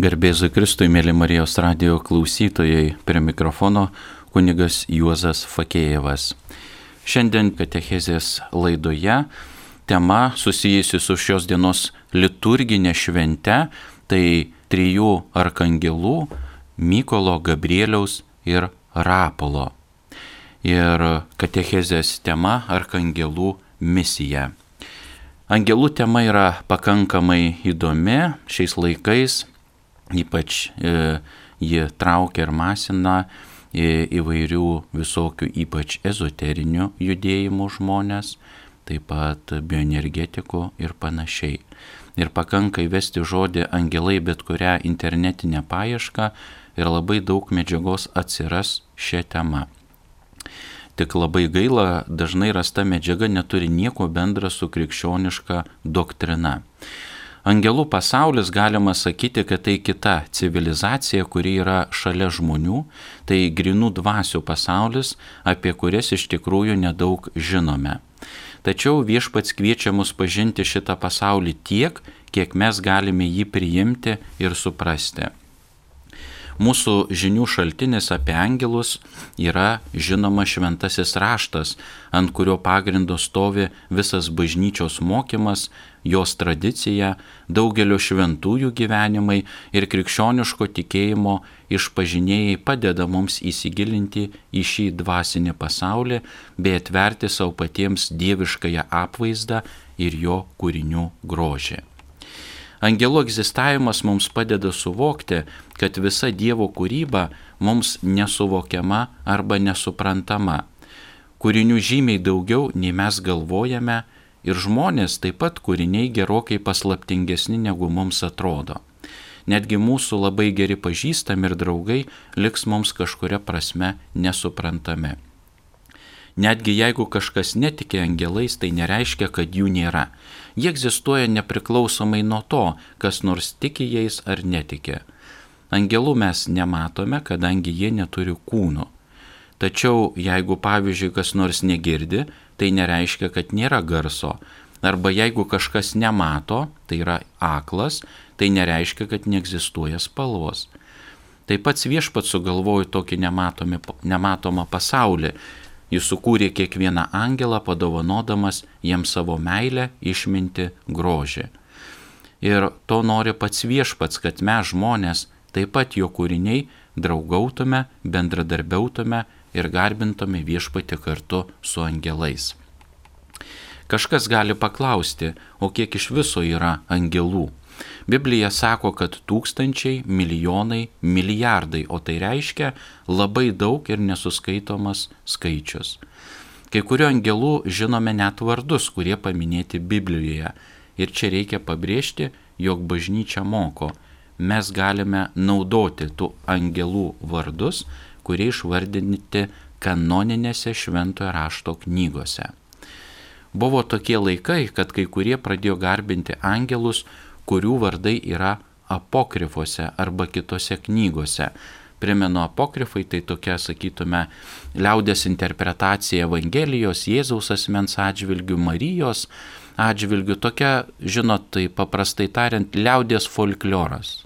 Garbėzui Kristui, mėly Marijos radio klausytojai, prie mikrofono kunigas Juozas Fakėjevas. Šiandien Katechezės laidoje tema susijusi su šios dienos liturginė švente, tai trijų arkangelų - Mykolo, Gabrieliaus ir Rapolo. Ir Katechezės tema - arkangelų misija. Angelų tema yra pakankamai įdomi šiais laikais Ypač e, ji traukia ir masina e, įvairių visokių ypač ezoterinių judėjimų žmonės, taip pat bioenergetikų ir panašiai. Ir pakanka įvesti žodį angelai bet kurią internetinę paiešką ir labai daug medžiagos atsiras šią temą. Tik labai gaila, dažnai rasta medžiaga neturi nieko bendra su krikščioniška doktrina. Angelų pasaulis galima sakyti, kad tai kita civilizacija, kuri yra šalia žmonių, tai grinų dvasių pasaulis, apie kurias iš tikrųjų nedaug žinome. Tačiau viešpats kviečia mus pažinti šitą pasaulį tiek, kiek mes galime jį priimti ir suprasti. Mūsų žinių šaltinis apie angelus yra žinoma šventasis raštas, ant kurio pagrindo stovi visas bažnyčios mokymas, jos tradicija, daugelio šventųjų gyvenimai ir krikščioniško tikėjimo išpažinėjai padeda mums įsigilinti į šį dvasinį pasaulį bei atverti savo patiems dieviškąją apvaizdą ir jo kūrinių grožį. Angelų egzistavimas mums padeda suvokti, kad visa Dievo kūryba mums nesuvokiama arba nesuprantama. Kūrinių žymiai daugiau nei mes galvojame ir žmonės taip pat kūriniai gerokai paslaptingesni negu mums atrodo. Netgi mūsų labai geri pažįstami ir draugai liks mums kažkuria prasme nesuprantami. Netgi jeigu kažkas netiki angelais, tai nereiškia, kad jų nėra. Jie egzistuoja nepriklausomai nuo to, kas nors tiki jais ar netiki. Angelų mes nematome, kadangi jie neturi kūnų. Tačiau jeigu pavyzdžiui kas nors negirdi, tai nereiškia, kad nėra garso. Arba jeigu kažkas nemato, tai yra aklas, tai nereiškia, kad neegzistuoja spalvos. Taip pat viešpats sugalvojo tokį nematomi, nematomą pasaulį, Jis sukūrė kiekvieną angelą, padovanodamas jiems savo meilę, išminti, grožį. Ir to nori pats viešpats, kad mes žmonės, taip pat jo kūriniai, draugautume, bendradarbiautume ir garbintume viešpatį kartu su angelais. Kažkas gali paklausti, o kiek iš viso yra angelų? Biblija sako, kad tūkstančiai, milijonai, milijardai, o tai reiškia labai daug ir nesuskaitomas skaičius. Kai kurio angelų žinome net vardus, kurie paminėti Biblijoje. Ir čia reikia pabrėžti, jog bažnyčia moko, mes galime naudoti tų angelų vardus, kurie išvardinti kanoninėse šventojo rašto knygose. Buvo tokie laikai, kad kai kurie pradėjo garbinti angelus, kurių vardai yra apokrifuose arba kitose knygose. Primenu, apokrifai tai tokia, sakytume, liaudės interpretacija Evangelijos, Jėzaus asmens atžvilgių, Marijos atžvilgių, tokia, žinot, tai paprastai tariant, liaudės folkloras.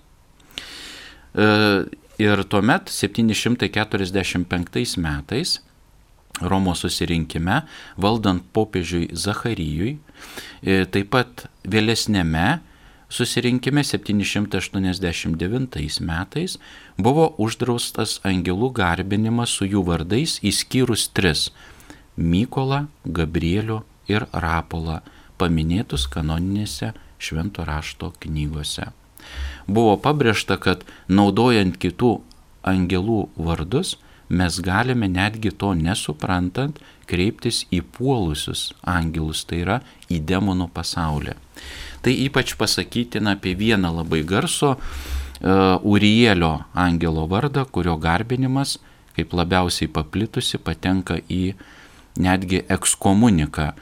Ir tuomet 745 metais Romos susirinkime, valdant popiežiui Zacharijui, e, taip pat vėlesnėme susirinkime 789 metais buvo uždraustas angelų garbinimas su jų vardais įskyrus tris - Mykolą, Gabrielių ir Rapolą, paminėtus kanoninėse švento rašto knygose. Buvo pabrėžta, kad naudojant kitų angelų vardus, mes galime netgi to nesuprantant kreiptis į puolusius angelus, tai yra į demonų pasaulį. Tai ypač pasakytina apie vieną labai garso uh, Urielio angelo vardą, kurio garbinimas, kaip labiausiai paplitusi, patenka į netgi ekskomuniką.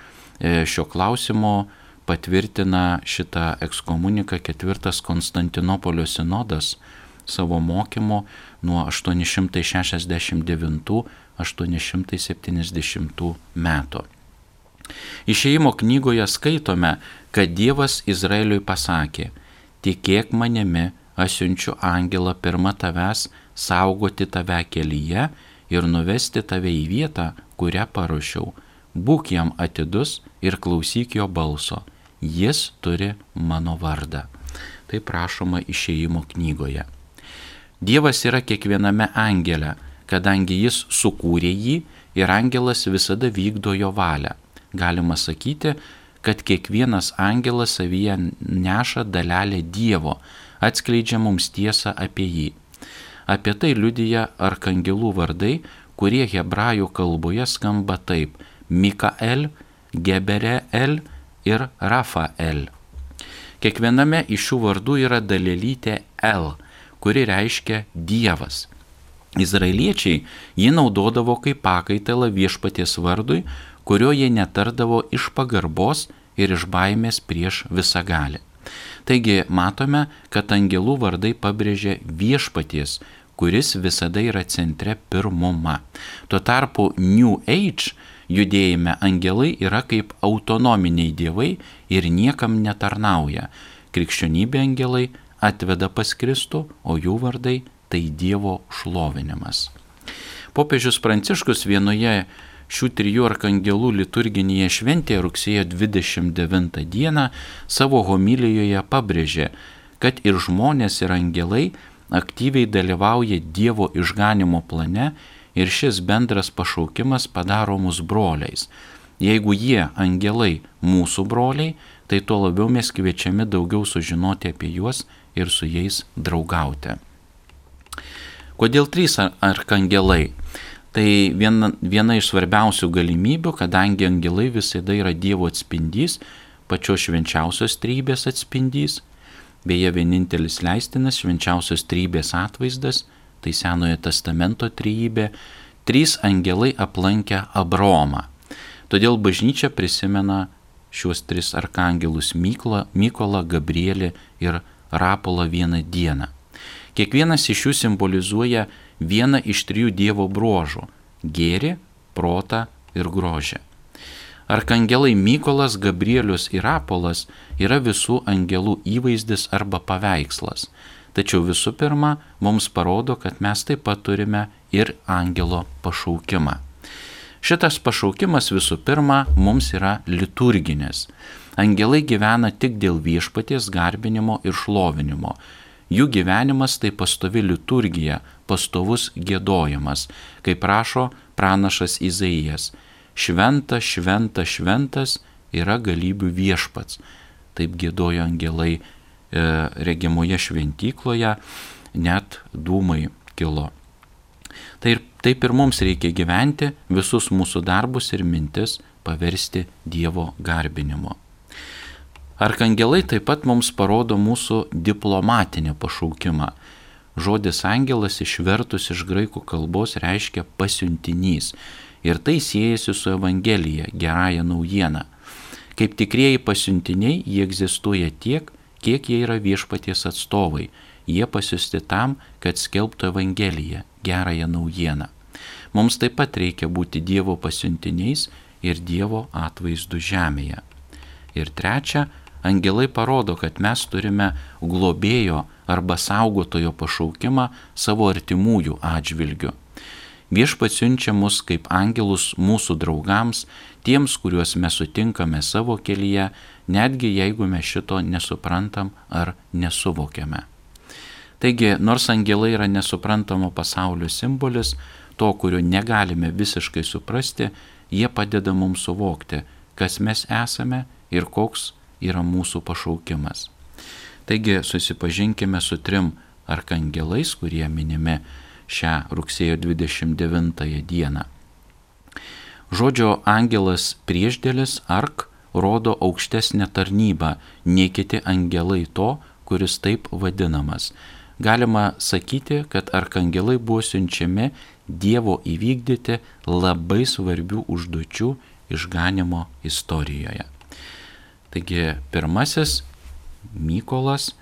E, šio klausimo patvirtina šitą ekskomuniką ketvirtas Konstantinopolio sinodas savo mokymo nuo 869-870 metų. Išėjimo knygoje skaitome, kad Dievas Izraeliui pasakė, tikėk manimi, aš siunčiu angelą pirmą tavęs saugoti tave kelyje ir nuvesti tave į vietą, kurią paruošiau. Būk jam atidus ir klausyk jo balso. Jis turi mano vardą. Tai prašoma išėjimo knygoje. Dievas yra kiekviename angele, kadangi jis sukūrė jį ir angelas visada vykdo jo valią. Galima sakyti, kad kiekvienas angelas savyje neša dalelę Dievo, atskleidžia mums tiesą apie jį. Apie tai liudyja arkangelų vardai, kurie hebrajų kalboje skamba taip - Mikael, Gebereel ir Rafael. Kiekviename iš šių vardų yra dalelytė L, kuri reiškia Dievas. Izraeliečiai jį naudodavo kaip pakaitalą viešpaties vardui, kurio jie netardavo iš pagarbos ir iš baimės prieš visagalį. Taigi matome, kad angelų vardai pabrėžia viešpaties, kuris visada yra centre pirmuma. Tuo tarpu New Age judėjime angelai yra kaip autonominiai dievai ir niekam netarnauja. Krikščionybė angelai atveda pas Kristų, o jų vardai tai Dievo šlovinimas. Popiežius Pranciškus vienoje šių trijų arkangelų liturginėje šventėje rugsėjo 29 dieną savo homilijoje pabrėžė, kad ir žmonės ir angelai aktyviai dalyvauja Dievo išganimo plane ir šis bendras pašaukimas padaro mus broliais. Jeigu jie, angelai, mūsų broliai, tai tuo labiau mes kviečiami daugiau sužinoti apie juos ir su jais draugauti. Kodėl trys arkangelai? Tai viena, viena iš svarbiausių galimybių, kadangi angelai visada yra Dievo atspindys, pačios švenčiausios trybės atspindys, beje vienintelis leistinas švenčiausios trybės atvaizdas, tai Senojo testamento trybė, trys angelai aplankę Abromą. Todėl bažnyčia prisimena šiuos tris arkangelus Mykolą, Mykolą Gabrielį ir Rapolą vieną dieną. Kiekvienas iš jų simbolizuoja vieną iš trijų Dievo bruožų - gėri, protą ir grožį. Arkangelai Mykolas, Gabrielius ir Apolas yra visų angelų įvaizdis arba paveikslas. Tačiau visų pirma, mums parodo, kad mes taip pat turime ir angelo pašaukimą. Šitas pašaukimas visų pirma mums yra liturginis. Angelai gyvena tik dėl viešpaties garbinimo ir šlovinimo. Jų gyvenimas tai pastovi liturgija, pastovus gėdojimas, kaip prašo pranašas Izaijas. Šventas, šventas, šventas yra galybių viešpats. Taip gėdojo angelai regimoje šventykloje, net dūmai kilo. Tai ir, taip ir mums reikia gyventi, visus mūsų darbus ir mintis paversti Dievo garbinimu. Arkangelai taip pat mums parodo mūsų diplomatinį pašaukimą. Žodis angelas išvertus iš graikų kalbos reiškia pasiuntinys ir tai siejasi su Evangelija, gerąją naujieną. Kaip tikrieji pasiuntiniai, jie egzistuoja tiek, kiek jie yra viešpaties atstovai. Jie pasiusti tam, kad skelbtų Evangeliją, gerąją naujieną. Mums taip pat reikia būti Dievo pasiuntiniais ir Dievo atvaizdu žemėje. Ir trečia, angelai parodo, kad mes turime globėjo arba saugotojo pašaukimą savo artimųjų atžvilgiu. Viešpats siunčia mus kaip angelus mūsų draugams, tiems, kuriuos mes sutinkame savo kelyje, netgi jeigu mes šito nesuprantam ar nesuvokiame. Taigi, nors angelai yra nesuprantamo pasaulio simbolis, to, kurio negalime visiškai suprasti, jie padeda mums suvokti, kas mes esame ir koks yra mūsų pašaukimas. Taigi susipažinkime su trim arkangelais, kurie minimi šią rugsėjo 29 dieną. Žodžio angelas priešdėlis ark rodo aukštesnę tarnybą nei kiti angelai to, kuris taip vadinamas. Galima sakyti, kad arkangelai buvo siunčiami Dievo įvykdyti labai svarbių užduočių išganimo istorijoje. Taigi pirmasis Mykolas,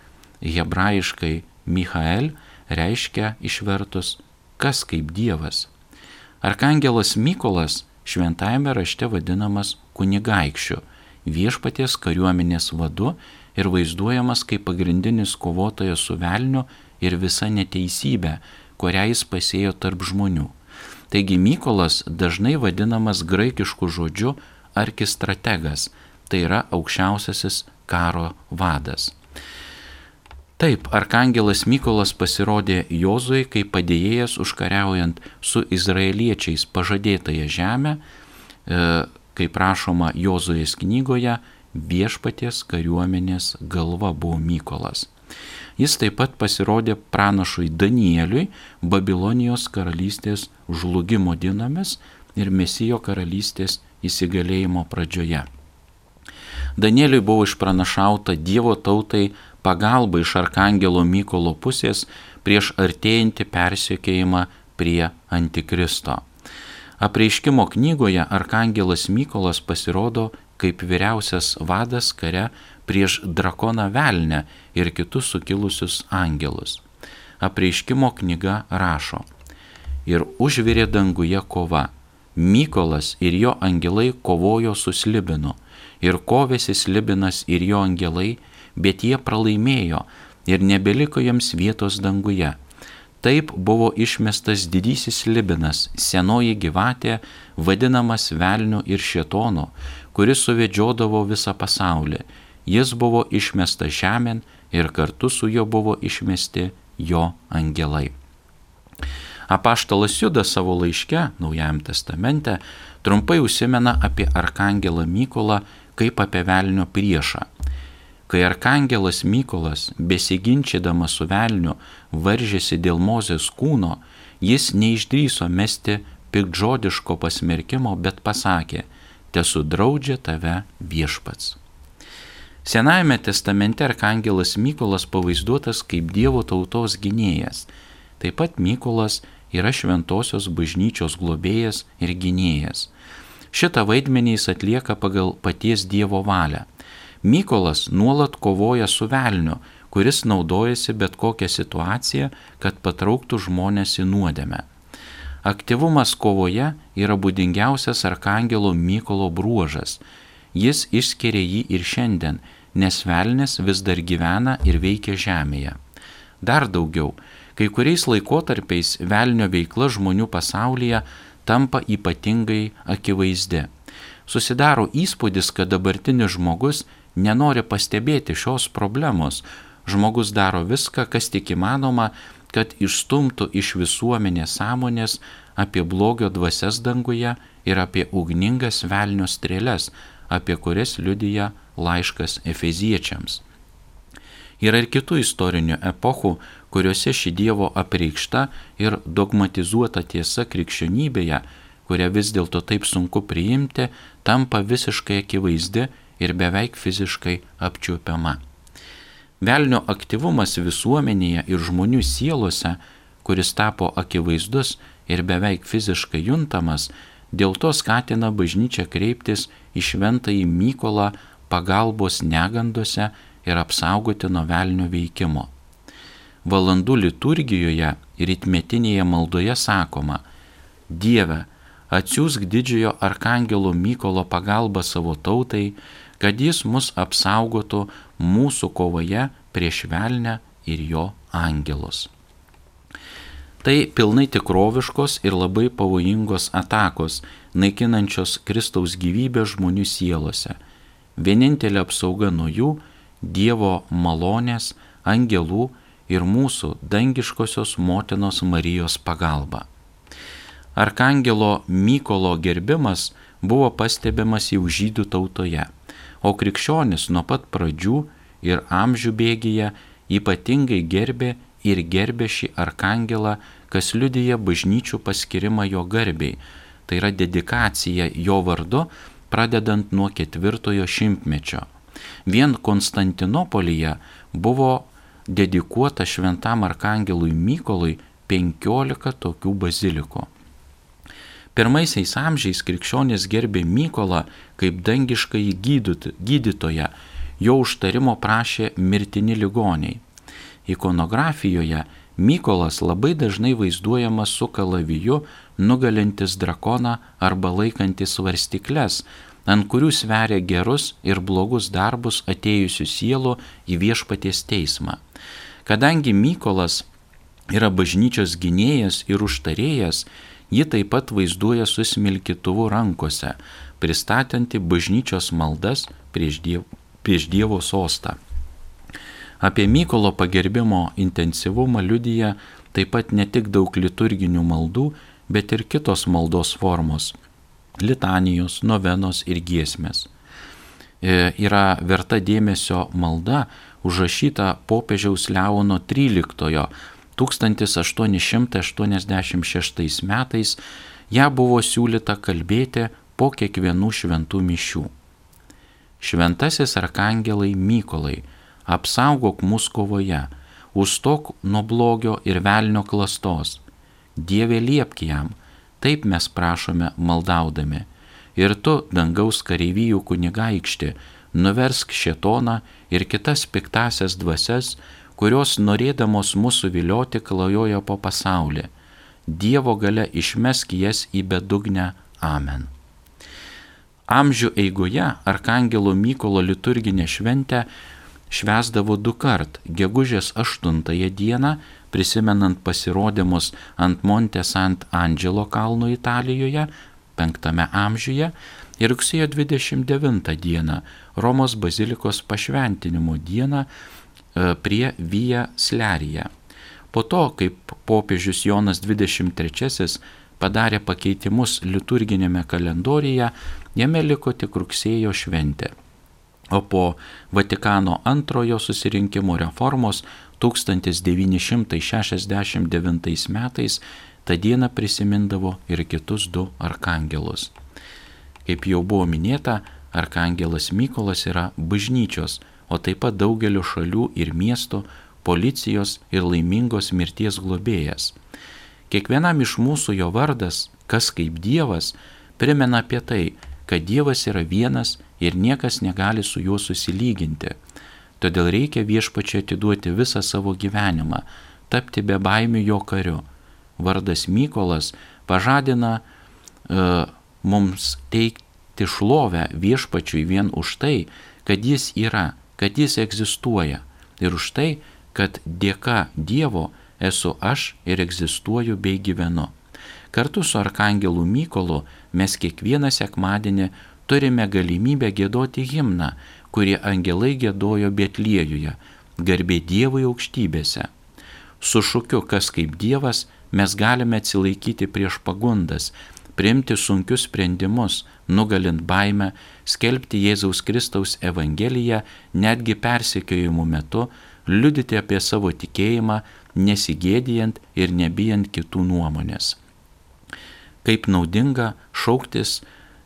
hebrajiškai Michael, reiškia išvertus kas kaip Dievas. Arkangelas Mykolas šventajame rašte vadinamas kunigaikščiu, viešpaties kariuomenės vadu, ir vaizduojamas kaip pagrindinis kovotojas su velniu ir visa neteisybė, kurią jis pasėjo tarp žmonių. Taigi Mykolas dažnai vadinamas graikišku žodžiu arkistrategas, tai yra aukščiausiasis karo vadas. Taip, arkangelas Mykolas pasirodė Jozui kaip padėjėjas užkariaujant su izraeliečiais pažadėtąją žemę, e, kaip rašoma Jozuės knygoje, viešpaties kariuomenės galva buvo Mykolas. Jis taip pat pasirodė pranašui Danieliui Babilonijos karalystės žlugimo dienomis ir Mesijo karalystės įsigalėjimo pradžioje. Danieliui buvo išpranašauta Dievo tautai pagalba iš Arkangelo Mykolo pusės prieš artėjantį persiekėjimą prie Antikristo. Apreiškimo knygoje Arkangelas Mykolas pasirodo kaip vyriausias vadas kare prieš drakoną velnę ir kitus sukilusius angelus. Apreiškimo knyga rašo. Ir užvirė danguje kova. Mykolas ir jo angelai kovojo su Slibinu. Ir kovėsi Slibinas ir jo angelai, bet jie pralaimėjo ir nebeliko jiems vietos danguje. Taip buvo išmestas didysis Libinas, senoji gyvatė, vadinamas velniu ir šetonu, kuris suvedžiodavo visą pasaulį. Jis buvo išmestas žemėn ir kartu su juo buvo išmesti jo angelai. Apaštalas Judas savo laiške, Naujajam testamente, trumpai užsimena apie arkangelą Mykolą kaip apie velnio priešą. Kai arkangelas Mykolas, besiginčydamas su velniu, varžėsi dėl Mozės kūno, jis neišdryso mesti pikdžodiško pasmerkimo, bet pasakė, tesu draudžia tave viešpats. Senajame testamente arkangelas Mykolas pavaizduotas kaip Dievo tautos gynėjas. Taip pat Mykolas yra šventosios bažnyčios globėjas ir gynėjas. Šitą vaidmenį jis atlieka pagal paties Dievo valią. Mykolas nuolat kovoja su velniu, kuris naudojasi bet kokią situaciją, kad patrauktų žmonės į nuodėmę. Aktyvumas kovoje yra būdingiausias Arkangelo Mykolo bruožas. Jis išskiria jį ir šiandien, nes velnės vis dar gyvena ir veikia žemėje. Dar daugiau, kai kuriais laikotarpiais velnio veikla žmonių pasaulyje tampa ypatingai akivaizdi. Susidaro įspūdis, kad dabartinis žmogus nenori pastebėti šios problemos. Žmogus daro viską, kas tik įmanoma, kad išstumtų iš visuomenės sąmonės apie blogio dvasias danguje ir apie ugningas velnio strėles, apie kurias liudyja laiškas Efeziečiams. Yra ir kitų istorinių epochų, kuriuose ši Dievo apreikšta ir dogmatizuota tiesa krikščionybėje, kurią vis dėlto taip sunku priimti, tampa visiškai akivaizdi ir beveik fiziškai apčiuopiama. Velnio aktyvumas visuomenėje ir žmonių sielose, kuris tapo akivaizdus ir beveik fiziškai juntamas, dėl to skatina bažnyčią kreiptis į šventąjį Mykolą pagalbos negandose ir apsaugoti nuo velnio veikimo. Valandų liturgijoje ir ritmetinėje maldoje sakoma, Dieve, atsiųsk didžiojo arkangelo Mykolo pagalbą savo tautai, kad jis mus apsaugotų mūsų kovoje prieš velnę ir jo angelus. Tai pilnai tikroviškos ir labai pavojingos atakos, naikinančios Kristaus gyvybę žmonių sielose. Vienintelė apsauga nuo jų - Dievo malonės, angelų ir mūsų dangiškosios motinos Marijos pagalba. Arkangelo Mykolo gerbimas buvo pastebimas jau žydų tautoje o krikščionis nuo pat pradžių ir amžių bėgyje ypatingai gerbė ir gerbė šį arkangelą, kas liudyja bažnyčių paskirimą jo garbiai. Tai yra dedikacija jo vardu, pradedant nuo ketvirtojo šimtmečio. Vien Konstantinopolyje buvo dedikuota šventam arkangelui Mykolui 15 tokių bazilikų. Pirmaisiais amžiais krikščionys gerbė Mykolą kaip dangiškai gydytoją, jo užtarimo prašė mirtini ligoniai. Ikonografijoje Mykolas labai dažnai vaizduojamas su kalaviju nugalintis drakoną arba laikantis svarstyklės ant kurių sveria gerus ir blogus darbus atėjusių sielų į viešpaties teismą. Kadangi Mykolas yra bažnyčios gynėjas ir užtarėjas, ji taip pat vaizduoja su smilkituvu rankose, pristatanti bažnyčios maldas prieš Dievo, prieš dievo sostą. Apie Mykolo pagerbimo intensyvumą liudyja taip pat ne tik daug liturginių maldų, bet ir kitos maldos formos - litanijos, novenos ir giesmės. E, yra verta dėmesio malda užrašyta popiežiaus Leono XIII 1886 metais, ją buvo siūlyta kalbėti po kiekvienų šventų mišių. Šventasis arkangelai Mykolai, apsaugok mus kovoje, užstok nuo blogio ir velnio klastos. Dieve liepk jam, taip mes prašome maldaudami. Ir tu, dangaus kareivijų kunigaikšti, nuversk šetoną ir kitas piktasias dvasias, kurios norėdamos mūsų vilioti klajoja po pasaulį. Dievo gale išmesk jas į bedugnę. Amen. Amžių eigoje Arkangelo Mykolo liturginę šventę švesdavo du kart - gegužės 8 dieną, prisimenant pasirodymus ant Monte Sant Angelo kalno Italijoje 5 amžiuje ir rugsėjo 29 dieną Romos bazilikos pašventinimo dieną prie Vija Slerija. Po to, kaip popiežius Jonas 23 padarė pakeitimus liturginėme kalendorijoje, jame liko tik rugsėjo šventė. O po Vatikano antrojo susirinkimo reformos 1969 metais tą dieną prisimindavo ir kitus du arkangelus. Kaip jau buvo minėta, arkangelas Mykolas yra bažnyčios, o taip pat daugelio šalių ir miestų, policijos ir laimingos mirties globėjas. Kiekvienam iš mūsų jo vardas, kas kaip Dievas, primena apie tai, kad Dievas yra vienas ir niekas negali su juo susilyginti. Todėl reikia viešpačiai atiduoti visą savo gyvenimą, tapti be baimių jo kariu. Vardas Mykolas pažadina uh, mums teikti šlovę viešpačiui vien už tai, kad jis yra, kad jis egzistuoja ir už tai, kad dėka Dievo esu aš ir egzistuoju bei gyvenu. Kartu su Arkangelu Mykolu mes kiekvieną sekmadienį turime galimybę gėdoti himną, kurį angelai gėdojo Betliejuje, garbė Dievui aukštybėse. Su šūkiu, kas kaip Dievas, mes galime atsilaikyti prieš pagundas, priimti sunkius sprendimus, nugalint baimę, skelbti Jėzaus Kristaus Evangeliją netgi persekiojimų metu, liudyti apie savo tikėjimą, nesigėdijant ir nebijant kitų nuomonės. Kaip naudinga šauktis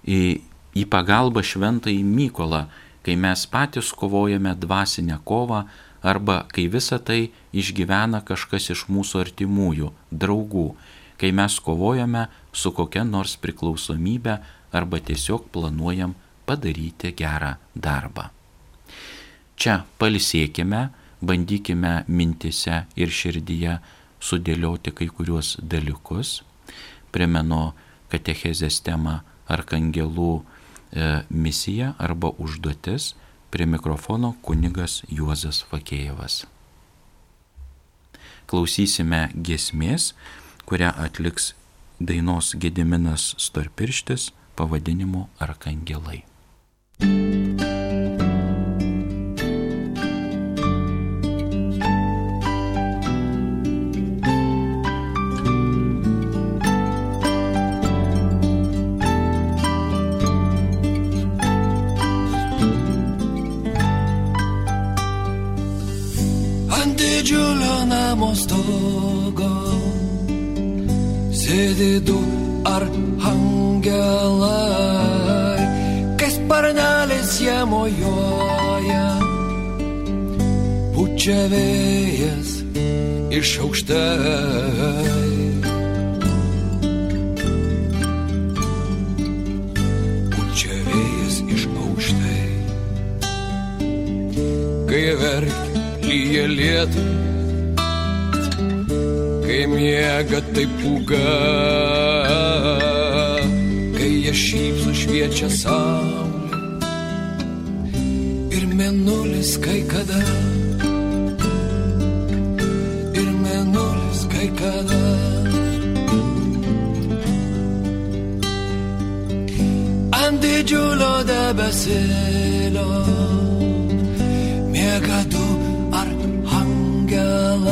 į, į pagalbą šventąjį Mykolą, kai mes patys kovojame dvasinę kovą arba kai visa tai išgyvena kažkas iš mūsų artimųjų, draugų, kai mes kovojame su kokia nors priklausomybė arba tiesiog planuojam padaryti gerą darbą. Čia palisėkime, bandykime mintise ir širdyje sudėlioti kai kuriuos dalykus. Primenu katechezės temą arkangelų e, misija arba užduotis prie mikrofono kunigas Juozas Fakėjevas. Klausysime gesmės, kurią atliks dainos Gediminas Storpirštis pavadinimu Arkangelai. Menulis kai kada. Ant didžiulio debesilio miega du ar angelai,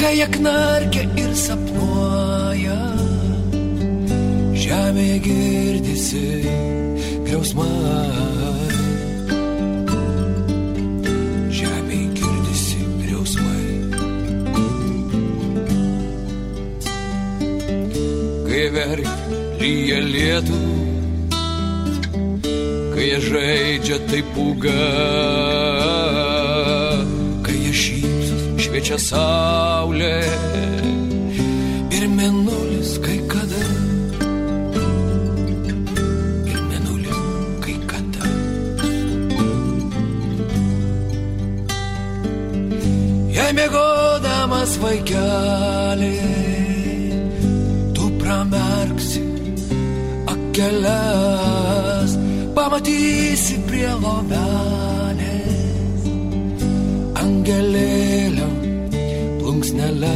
kai jie knarkia ir sapnuoja, žemė girdisi griausmai. Lyja lietų, kai jie žaidžia taip pūga, kai jie šypsos, šviečia saulė ir menulis kai kada. Ir menulis kai kada. Jei mėgodamas vaikelį, akeles, pamatysi prie lovelės angelėlio plunksnelę.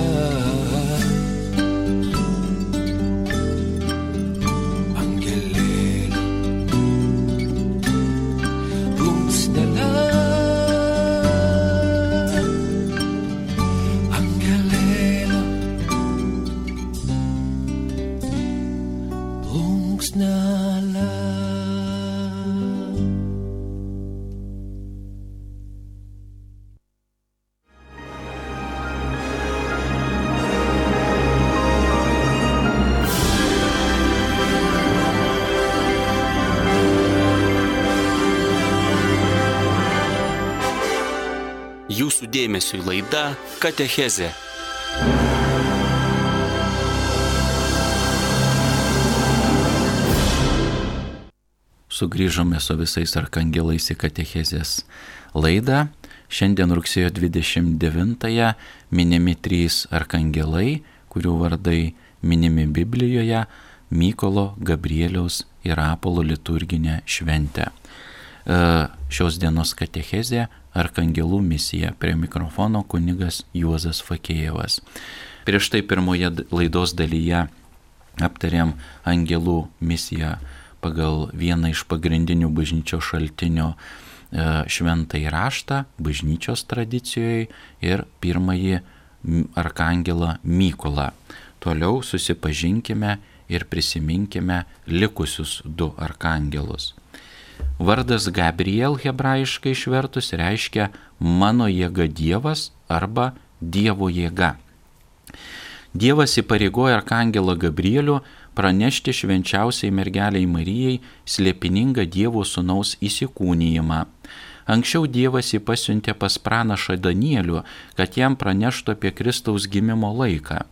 Jūsų dėmesiu laida Katecheze. Sugrįžome su visais arkangelais į Katechezės laidą. Šiandien rugsėjo 29-ąją minimi trys arkangelai, kurių vardai minimi Biblijoje - Mykolo, Gabrieliaus ir Apolo liturginė šventė. E, Šios dienos Katechezė - arkangelų misija prie mikrofono kunigas Juozas Fakėjevas. Prieš tai pirmoje laidos dalyje aptarėm angelų misiją pagal vieną iš pagrindinių bažnyčios šaltinių e, šventąjį raštą bažnyčios tradicijoje ir pirmąjį arkangelą Mykolą. Toliau susipažinkime ir prisiminkime likusius du arkangelus. Vardas Gabriel hebrajiškai išvertus reiškia mano jėga Dievas arba Dievo jėga. Dievas įpareigoja arkangelą Gabrielių pranešti švenčiausiai mergeliai Marijai slėpiningą Dievo sūnaus įsikūnyjimą. Anksčiau Dievas jį pasiuntė pas pranašą Danielių, kad jam praneštų apie Kristaus gimimo laiką.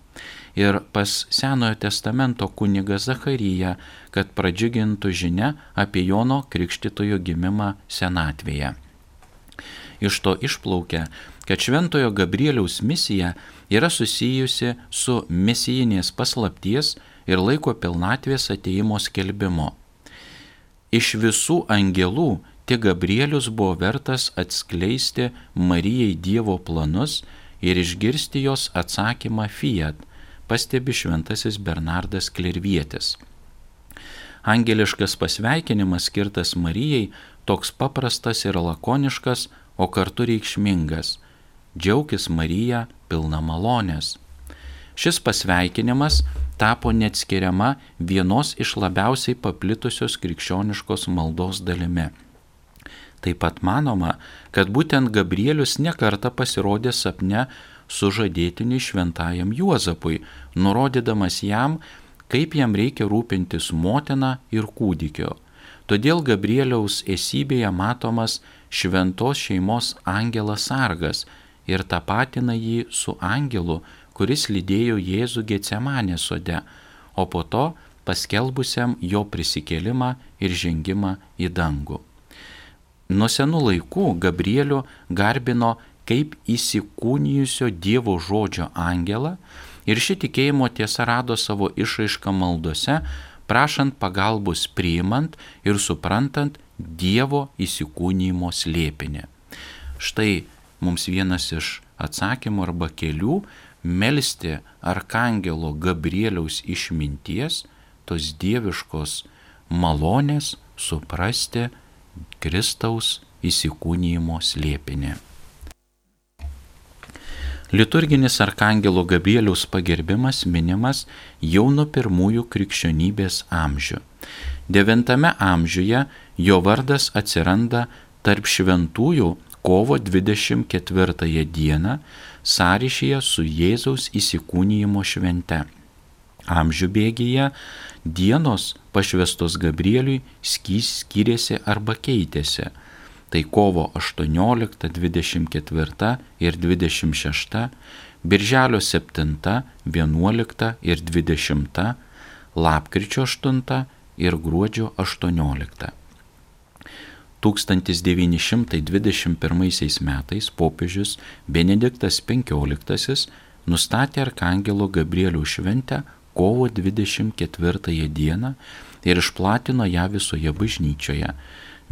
Ir pas Senojo testamento kuniga Zacharyją, kad pradžiugintų žinia apie Jono Krikštitojo gimimą senatvėje. Iš to išplaukia, kad Šventojo Gabrieliaus misija yra susijusi su misijinės paslapties ir laiko pilnatvės ateimo skelbimu. Iš visų angelų tik Gabrielius buvo vertas atskleisti Marijai Dievo planus ir išgirsti jos atsakymą Fiat, pastebi šventasis Bernardas Klervietis. Angeliškas pasveikinimas skirtas Marijai toks paprastas ir lakoniškas, o kartu reikšmingas. Džiaukis Marija pilna malonės. Šis pasveikinimas tapo neatskiriama vienos iš labiausiai paplitusios krikščioniškos maldos dalimi. Taip pat manoma, kad būtent Gabrielius nekarta pasirodė sapne sužadėtiniui šventajam Juozapui, nurodydamas jam, kaip jam reikia rūpintis motina ir kūdikio. Todėl Gabrieliaus esybėje matomas šventos šeimos angelas sargas ir tapatina jį su angelu, kuris lydėjo Jėzų Getsemanė sode, o po to paskelbusiam jo prisikėlimą ir žengimą į dangų. Nuo senų laikų Gabrielių garbino kaip įsikūnijusio Dievo žodžio angelą ir ši tikėjimo tiesa rado savo išraišką maldose, prašant pagalbos priimant ir suprantant Dievo įsikūnymo slėpinį. Štai mums vienas iš atsakymų arba kelių melstį Arkangelo Gabrieliaus išminties, tos dieviškos malonės suprasti Kristaus įsikūnymo slėpinį. Liturginis Arkangelo Gabrieliaus pagerbimas minimas jau nuo pirmųjų krikščionybės amžių. Devintame amžiuje jo vardas atsiranda tarp šventųjų kovo 24 dieną sąryšyje su Jėzaus įsikūnyjimo švente. Amžių bėgyje dienos pašvestos Gabrieliui skyrėsi arba keitėsi. Tai kovo 18, 24 ir 26, birželio 7, 11 ir 20, lapkričio 8 ir gruodžio 18. 1921 metais popiežius Benediktas XV nustatė Arkangelo Gabrielių šventę kovo 24 dieną ir išplatino ją visoje bažnyčioje.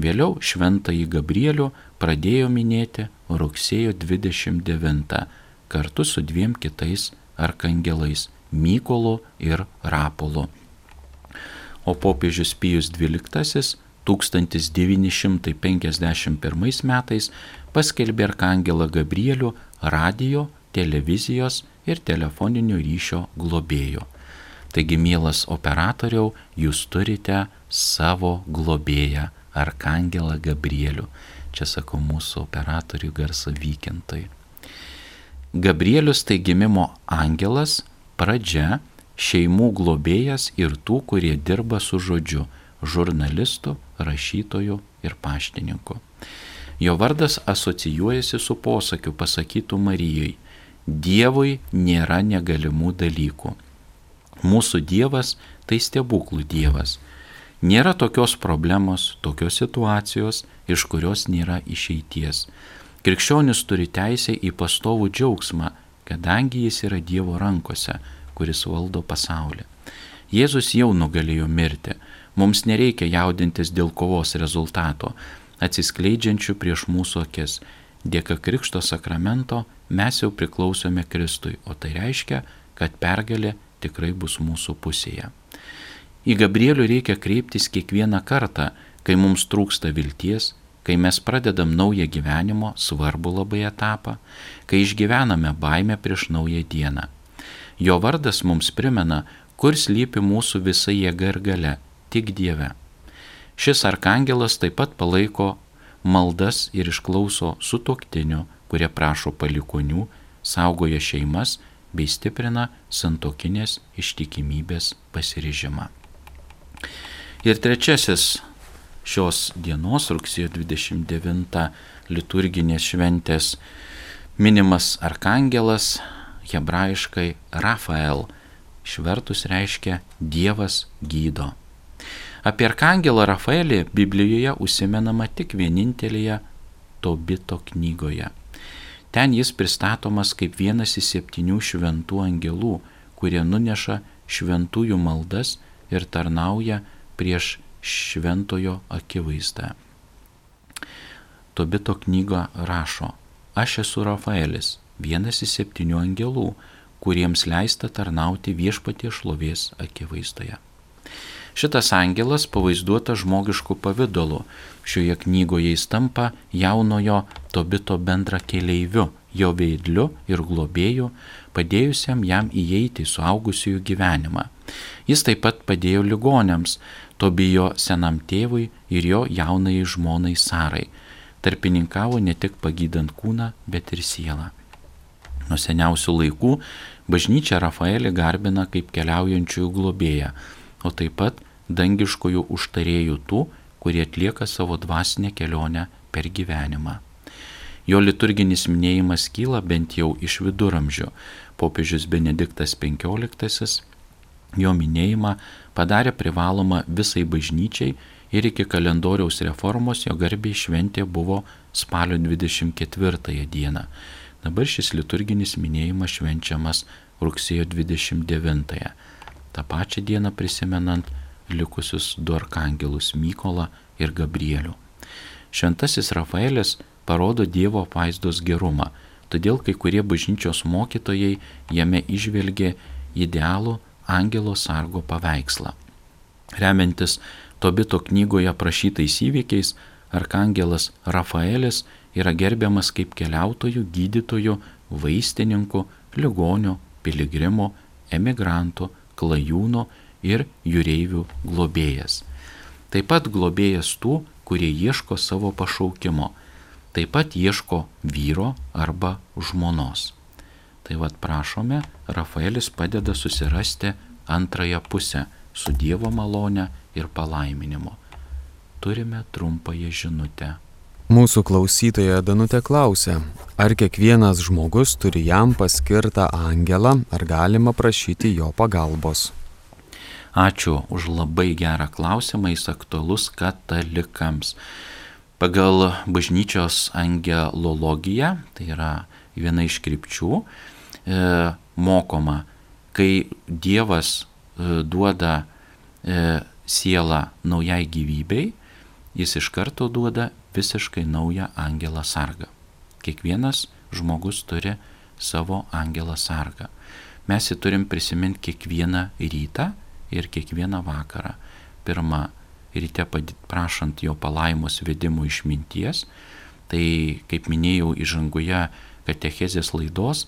Vėliau šventąjį Gabrielių pradėjo minėti rugsėjo 29 kartu su dviem kitais arkangelais - Mykolu ir Rapolu. O popiežius Pijus XII 1951 metais paskelbė Arkangelą Gabrielių radio, televizijos ir telefoninio ryšio globėjo. Taigi, mielas operatoriau, jūs turite savo globėją Arkangelą Gabrielių. Čia sako mūsų operatorių garso vykintai. Gabrielius tai gimimo angelas, pradžia, šeimų globėjas ir tų, kurie dirba su žodžiu žurnalistu, rašytoju ir paštininku. Jo vardas asocijuojasi su posakiu pasakytų Marijai - Dievui nėra negalimų dalykų. Mūsų Dievas tai stebuklų Dievas. Nėra tokios problemos, tokios situacijos, iš kurios nėra išeities. Krikščionis turi teisę į pastovų džiaugsmą, kadangi jis yra Dievo rankose, kuris valdo pasaulį. Jėzus jau nugalėjo mirti, Mums nereikia jaudintis dėl kovos rezultato, atsiskleidžiančių prieš mūsų akis. Dėka Krikšto sakramento mes jau priklausome Kristui, o tai reiškia, kad pergalė tikrai bus mūsų pusėje. Į Gabrielių reikia kreiptis kiekvieną kartą, kai mums trūksta vilties, kai mes pradedam naują gyvenimo svarbu labai etapą, kai išgyvename baimę prieš naują dieną. Jo vardas mums primena, kur slypi mūsų visa jėga ir gale tik Dieve. Šis arkangelas taip pat palaiko maldas ir išklauso sutoktinių, kurie prašo palikonių, saugoja šeimas bei stiprina santokinės ištikimybės pasiryžimą. Ir trečiasis šios dienos rugsėjo 29 liturginės šventės minimas arkangelas hebrajiškai Rafael, išvertus reiškia Dievas gydo. Apie Arkangelą Rafaelį Biblijoje užsimenama tik vienintelėje Tobito knygoje. Ten jis pristatomas kaip vienas iš septynių šventų angelų, kurie nuneša šventųjų maldas ir tarnauja prieš šventojo akivaizdą. Tobito knyga rašo, aš esu Rafaelis, vienas iš septynių angelų, kuriems leista tarnauti viešpatie šlovės akivaizdoje. Šitas angelas pavaizduotas žmogišku pavydalu. Šioje knygoje jis tampa jaunojo Tobito bendra keleiviu, jo veidliu ir globėju, padėjusiam jam įeiti į suaugusiųjų gyvenimą. Jis taip pat padėjo ligonėms, Tobijo senam tėvui ir jo jaunai žmonai Sarai. Tarpininkavo ne tik pagydant kūną, bet ir sielą. Nuo seniausių laikų bažnyčia Rafaelį garbina kaip keliaujančiųjų globėją o taip pat dangiškojų užtarėjų tų, kurie atlieka savo dvasinę kelionę per gyvenimą. Jo liturginis minėjimas kyla bent jau iš viduramžių. Popiežius Benediktas XV jo minėjimą padarė privalomą visai bažnyčiai ir iki kalendoriaus reformos jo garbiai šventė buvo spalio 24 dieną. Dabar šis liturginis minėjimas švenčiamas rugsėjo 29. -ąją tą pačią dieną prisimenant likusius du arkangelus Mykolą ir Gabrielių. Šventasis Rafaelis parodo Dievo apvaizdos gerumą, todėl kai kurie bažnyčios mokytojai jame išvelgė idealų angelo sargo paveikslą. Remiantis Tobito knygoje aprašytais įvykiais, arkangelas Rafaelis yra gerbiamas kaip keliautojų, gydytojų, vaistininkų, ligonio, piligrimo, emigrantų, klajūno ir jūreivių globėjas. Taip pat globėjas tų, kurie ieško savo pašaukimo, taip pat ieško vyro arba žmonos. Tai vad prašome, Rafaelis padeda susirasti antrąją pusę su Dievo malone ir palaiminimu. Turime trumpąją žinutę. Mūsų klausytoja Danutė klausia, ar kiekvienas žmogus turi jam paskirtą angelą, ar galima prašyti jo pagalbos. Ačiū už labai gerą klausimą, jis aktualus katalikams. Pagal bažnyčios angelologiją, tai yra viena iš krypčių, e, mokoma, kai Dievas e, duoda e, sielą naujai gyvybei, jis iš karto duoda visiškai naują angelą sargą. Kiekvienas žmogus turi savo angelą sargą. Mes jį turim prisiminti kiekvieną rytą ir kiekvieną vakarą. Pirmą ryte prašant jo palaimos vedimo išminties, tai kaip minėjau įžangoje katechezės laidos,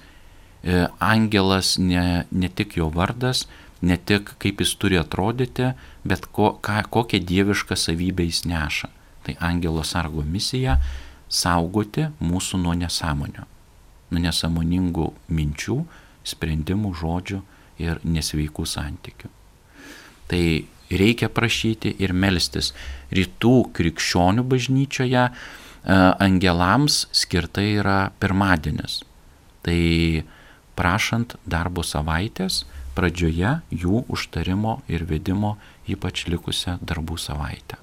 angelas ne, ne tik jo vardas, ne tik kaip jis turi atrodyti, bet ko, ką, kokią dievišką savybę jis neša. Tai angelo sargo misija - saugoti mūsų nuo nesąmonio, nuo nesąmoningų minčių, sprendimų, žodžių ir nesveikų santykių. Tai reikia prašyti ir melstis. Rytų krikščionių bažnyčioje e, angelams skirtai yra pirmadienis. Tai prašant darbo savaitės pradžioje jų užtarimo ir vedimo ypač likusią darbų savaitę.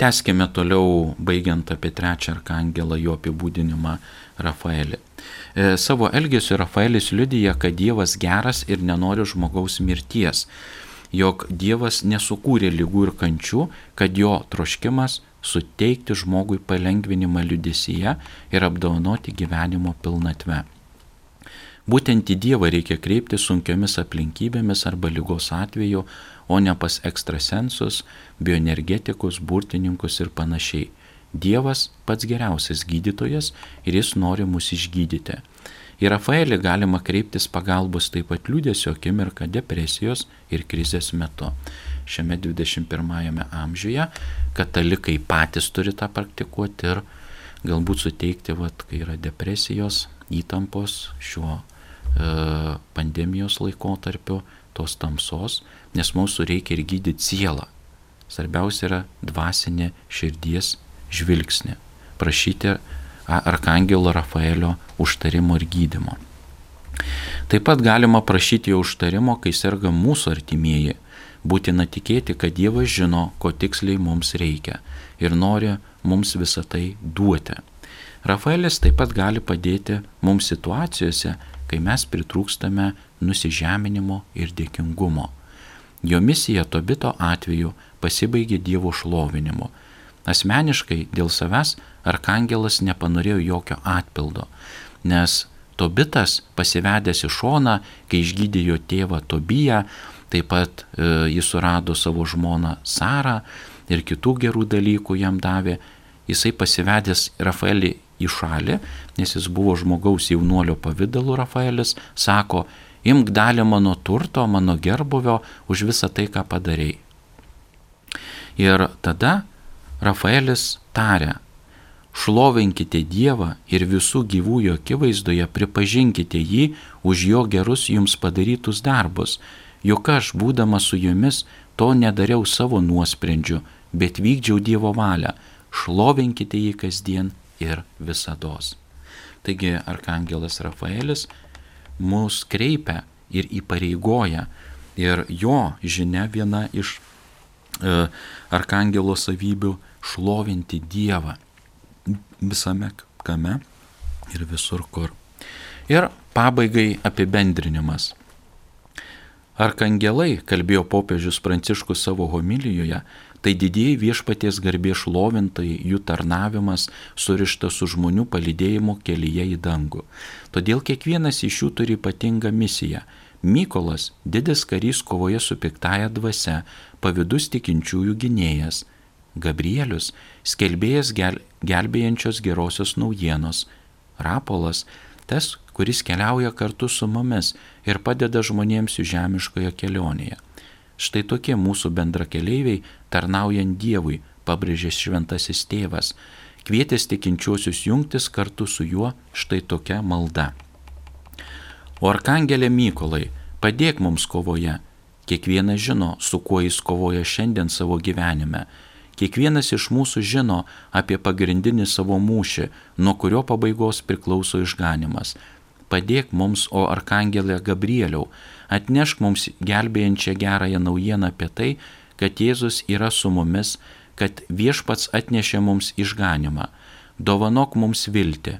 Teskime toliau, baigiant apie trečią arkangelą, jo apibūdinimą Rafaelį. E, savo elgesiu Rafaelis liudyja, kad Dievas geras ir nenori žmogaus mirties, jog Dievas nesukūrė lygų ir kančių, kad jo troškimas suteikti žmogui palengvinimą liudesyje ir apdovanoti gyvenimo pilnatve. Būtent į Dievą reikia kreipti sunkiomis aplinkybėmis arba lygos atveju, o ne pas ekstrasensus, bioenergetikus, burtininkus ir panašiai. Dievas pats geriausias gydytojas ir jis nori mus išgydyti. Į Rafaelį galima kreiptis pagalbos taip pat liūdėsio akimirką depresijos ir krizės metu. Šiame 21-ame amžiuje katalikai patys turi tą praktikuoti ir galbūt suteikti, vat, kai yra depresijos, įtampos šiuo pandemijos laikotarpiu, tos tamsos, nes mūsų reikia ir gydyti sielą. Svarbiausia yra dvasinė širdies žvilgsnė. Prašyti Arkangelo Rafaelio užtarimo ir gydimo. Taip pat galima prašyti jo užtarimo, kai serga mūsų artimieji. Būtina tikėti, kad Dievas žino, ko tiksliai mums reikia ir nori mums visą tai duoti. Rafaelis taip pat gali padėti mums situacijose, kai mes pritrūkstame nusižeminimo ir dėkingumo. Jo misija Tobito atveju pasibaigė Dievo šlovinimu. Asmeniškai dėl savęs arkangelas nepanorėjo jokio atpildo, nes Tobitas pasivedęs į šoną, kai išgydė jo tėvą Tobiją, taip pat e, jis surado savo žmoną Sarą ir kitų gerų dalykų jam davė, jisai pasivedęs Rafaelį į šalį, nes jis buvo žmogaus jaunuolio pavydalu Rafaelis, sako, imk dalį mano turto, mano gerbuvio už visą tai, ką padarėjai. Ir tada Rafaelis tarė, šlovinkite Dievą ir visų gyvųjų akivaizdoje pripažinkite jį už jo gerus jums padarytus darbus, juk aš, būdamas su jumis, to nedariau savo nuosprendžiu, bet vykdžiau Dievo valią, šlovinkite jį kasdien ir visados. Taigi Arkangelas Rafaelis mus kreipia ir įpareigoja ir jo žinia viena iš e, Arkangelo savybių šlovinti Dievą visame kame ir visur kur. Ir pabaigai apibendrinimas. Arkangelai, kalbėjo popiežius Pranciškus savo homilijoje, Tai didieji viešpaties garbė šlovintojai, jų tarnavimas surištas su žmonių palidėjimu kelyje į dangų. Todėl kiekvienas iš jų turi ypatingą misiją. Mykolas, didis karys kovoje su piktaja dvasia, pavydus tikinčiųjų gynėjas. Gabrielius, skelbėjas gel, gelbėjančios gerosios naujienos. Rapolas, tas, kuris keliauja kartu su mumis ir padeda žmonėms jų žemiškoje kelionėje. Štai tokie mūsų bendrakeleiviai tarnaujant Dievui, pabrėžė šventasis tėvas, kvietęs tikinčiuosius jungtis kartu su juo štai tokia malda. O arkangelė Mykolai, padėk mums kovoje. Kiekvienas žino, su kuo jis kovoja šiandien savo gyvenime. Kiekvienas iš mūsų žino apie pagrindinį savo mūšį, nuo kurio pabaigos priklauso išganimas. Padėk mums, o arkangelė Gabrieliau, atnešk mums gelbėjančią gerąją naujieną apie tai, kad Jėzus yra su mumis, kad viešpats atnešė mums išganimą. Dovanok mums viltį,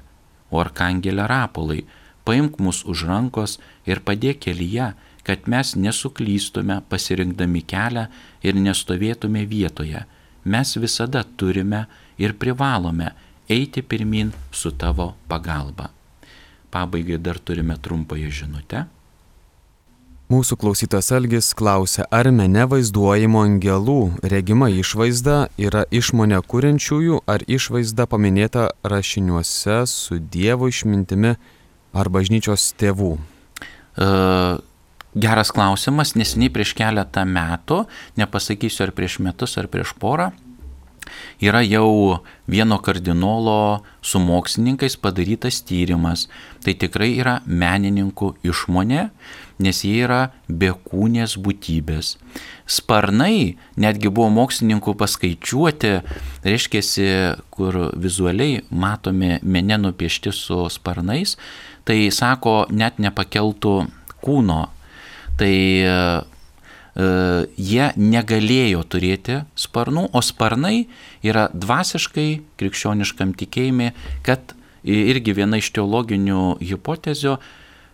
o arkangelė Rapolai, paimk mus už rankos ir padėk kelyje, kad mes nesuklystume pasirinkdami kelią ir nestovėtume vietoje. Mes visada turime ir privalome eiti pirmin su tavo pagalba. Pabaigai dar turime trumpąją žinutę. Mūsų klausytas Algis klausia, ar mene vaizduojimo angelų regima išvaizda yra išmonė kuriančiųjų, ar išvaizda paminėta rašiniuose su Dievo išmintimi ar bažnyčios tėvų? E, geras klausimas, nesiniai prieš keletą metų, nepasakysiu ar prieš metus ar prieš porą, yra jau vieno kardinolo su mokslininkais padarytas tyrimas. Tai tikrai yra menininkų išmonė, nes jie yra bekūnės būtybės. Sparnai netgi buvo mokslininkų paskaičiuoti, reiškia, kur vizualiai matomi mene nupiešti su sparnais, tai sako, net nepakeltų kūno. Tai E, jie negalėjo turėti sparnų, o sparnai yra dvasiškai krikščioniškam tikėjimui, kad irgi viena iš teologinių hipotezių,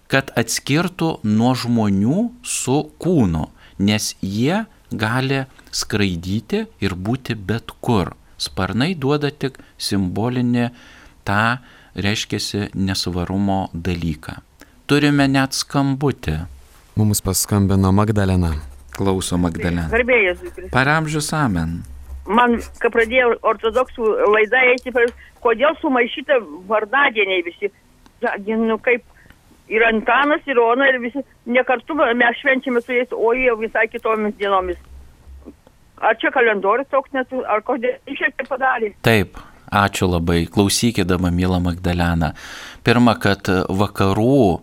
kad atskirtų nuo žmonių su kūnu, nes jie gali skraidyti ir būti bet kur. Sparnai duoda tik simbolinį tą, reiškia, nesvarumo dalyką. Turime net skambutį. Mums paskambino Magdalena. Klauso Magdalena. Garbėjas. Paramžius amen. Man, kai pradėjau ortodoksų laidą eiti, kodėl sumaišyta vardadieniai visi. Ja, nu kaip ir Antanas, ir Ona, ir visi, ne kartu mes švenčiame su jais, o jie visai kitomis dienomis. Ar čia kalendorius toks net, ar kodėl šiek tiek padarė? Taip, ačiū labai. Klausykėdama, mėla Magdalena. Pirma, kad vakarų e,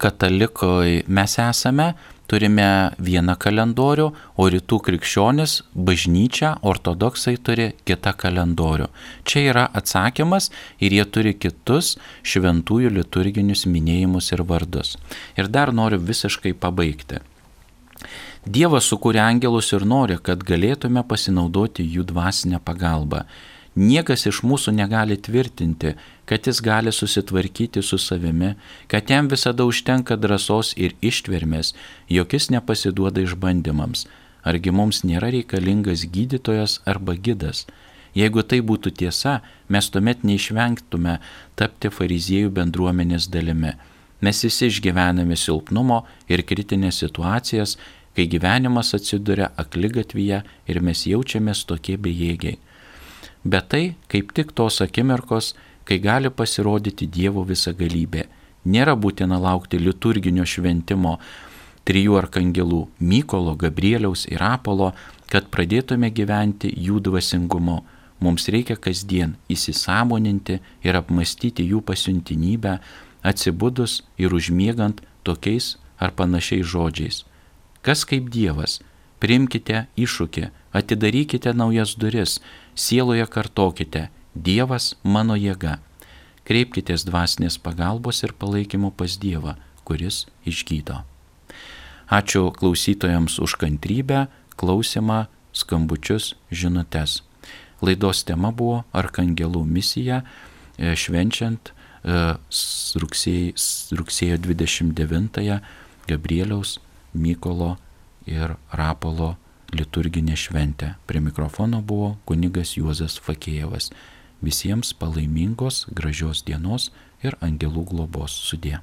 katalikai mes esame, turime vieną kalendorių, o rytų krikščionis, bažnyčia, ortodoksai turi kitą kalendorių. Čia yra atsakymas ir jie turi kitus šventųjų liturginius minėjimus ir vardus. Ir dar noriu visiškai pabaigti. Dievas sukūrė angelus ir nori, kad galėtume pasinaudoti jų dvasinę pagalbą. Niekas iš mūsų negali tvirtinti, kad jis gali susitvarkyti su savimi, kad jam visada užtenka drąsos ir ištvermės, jog jis nepasiduoda išbandymams. Argi mums nėra reikalingas gydytojas arba gidas? Jeigu tai būtų tiesa, mes tuomet neišvengtume tapti fariziejų bendruomenės dalimi. Mes visi išgyvename silpnumo ir kritinės situacijas, kai gyvenimas atsiduria aklygatvyje ir mes jaučiamės tokie bejėgiai. Bet tai kaip tik tos akimirkos, kai gali pasirodyti Dievo visagalybė. Nėra būtina laukti liturginio šventimo trijų arkangelų - Mykolo, Gabrieliaus ir Apolo, kad pradėtume gyventi jų dvasingumu. Mums reikia kasdien įsisamoninti ir apmastyti jų pasiuntinybę, atsibudus ir užmiegant tokiais ar panašiais žodžiais. Kas kaip Dievas? Primkite iššūkį, atidarykite naujas duris, sieloje kartokite, Dievas mano jėga. Kreipkitės dvasinės pagalbos ir palaikymo pas Dievą, kuris išgydo. Ačiū klausytojams už kantrybę, klausimą, skambučius, žinutes. Laidos tema buvo Arkangelų misija, e, švenčiant e, rugsėjo 29-ąją Gabrieliaus, Mykolo ir Rapolo liturginę šventę. Prie mikrofono buvo kunigas Juozas Fakėjevas. Visiems palaimingos, gražios dienos ir angelų globos sudė.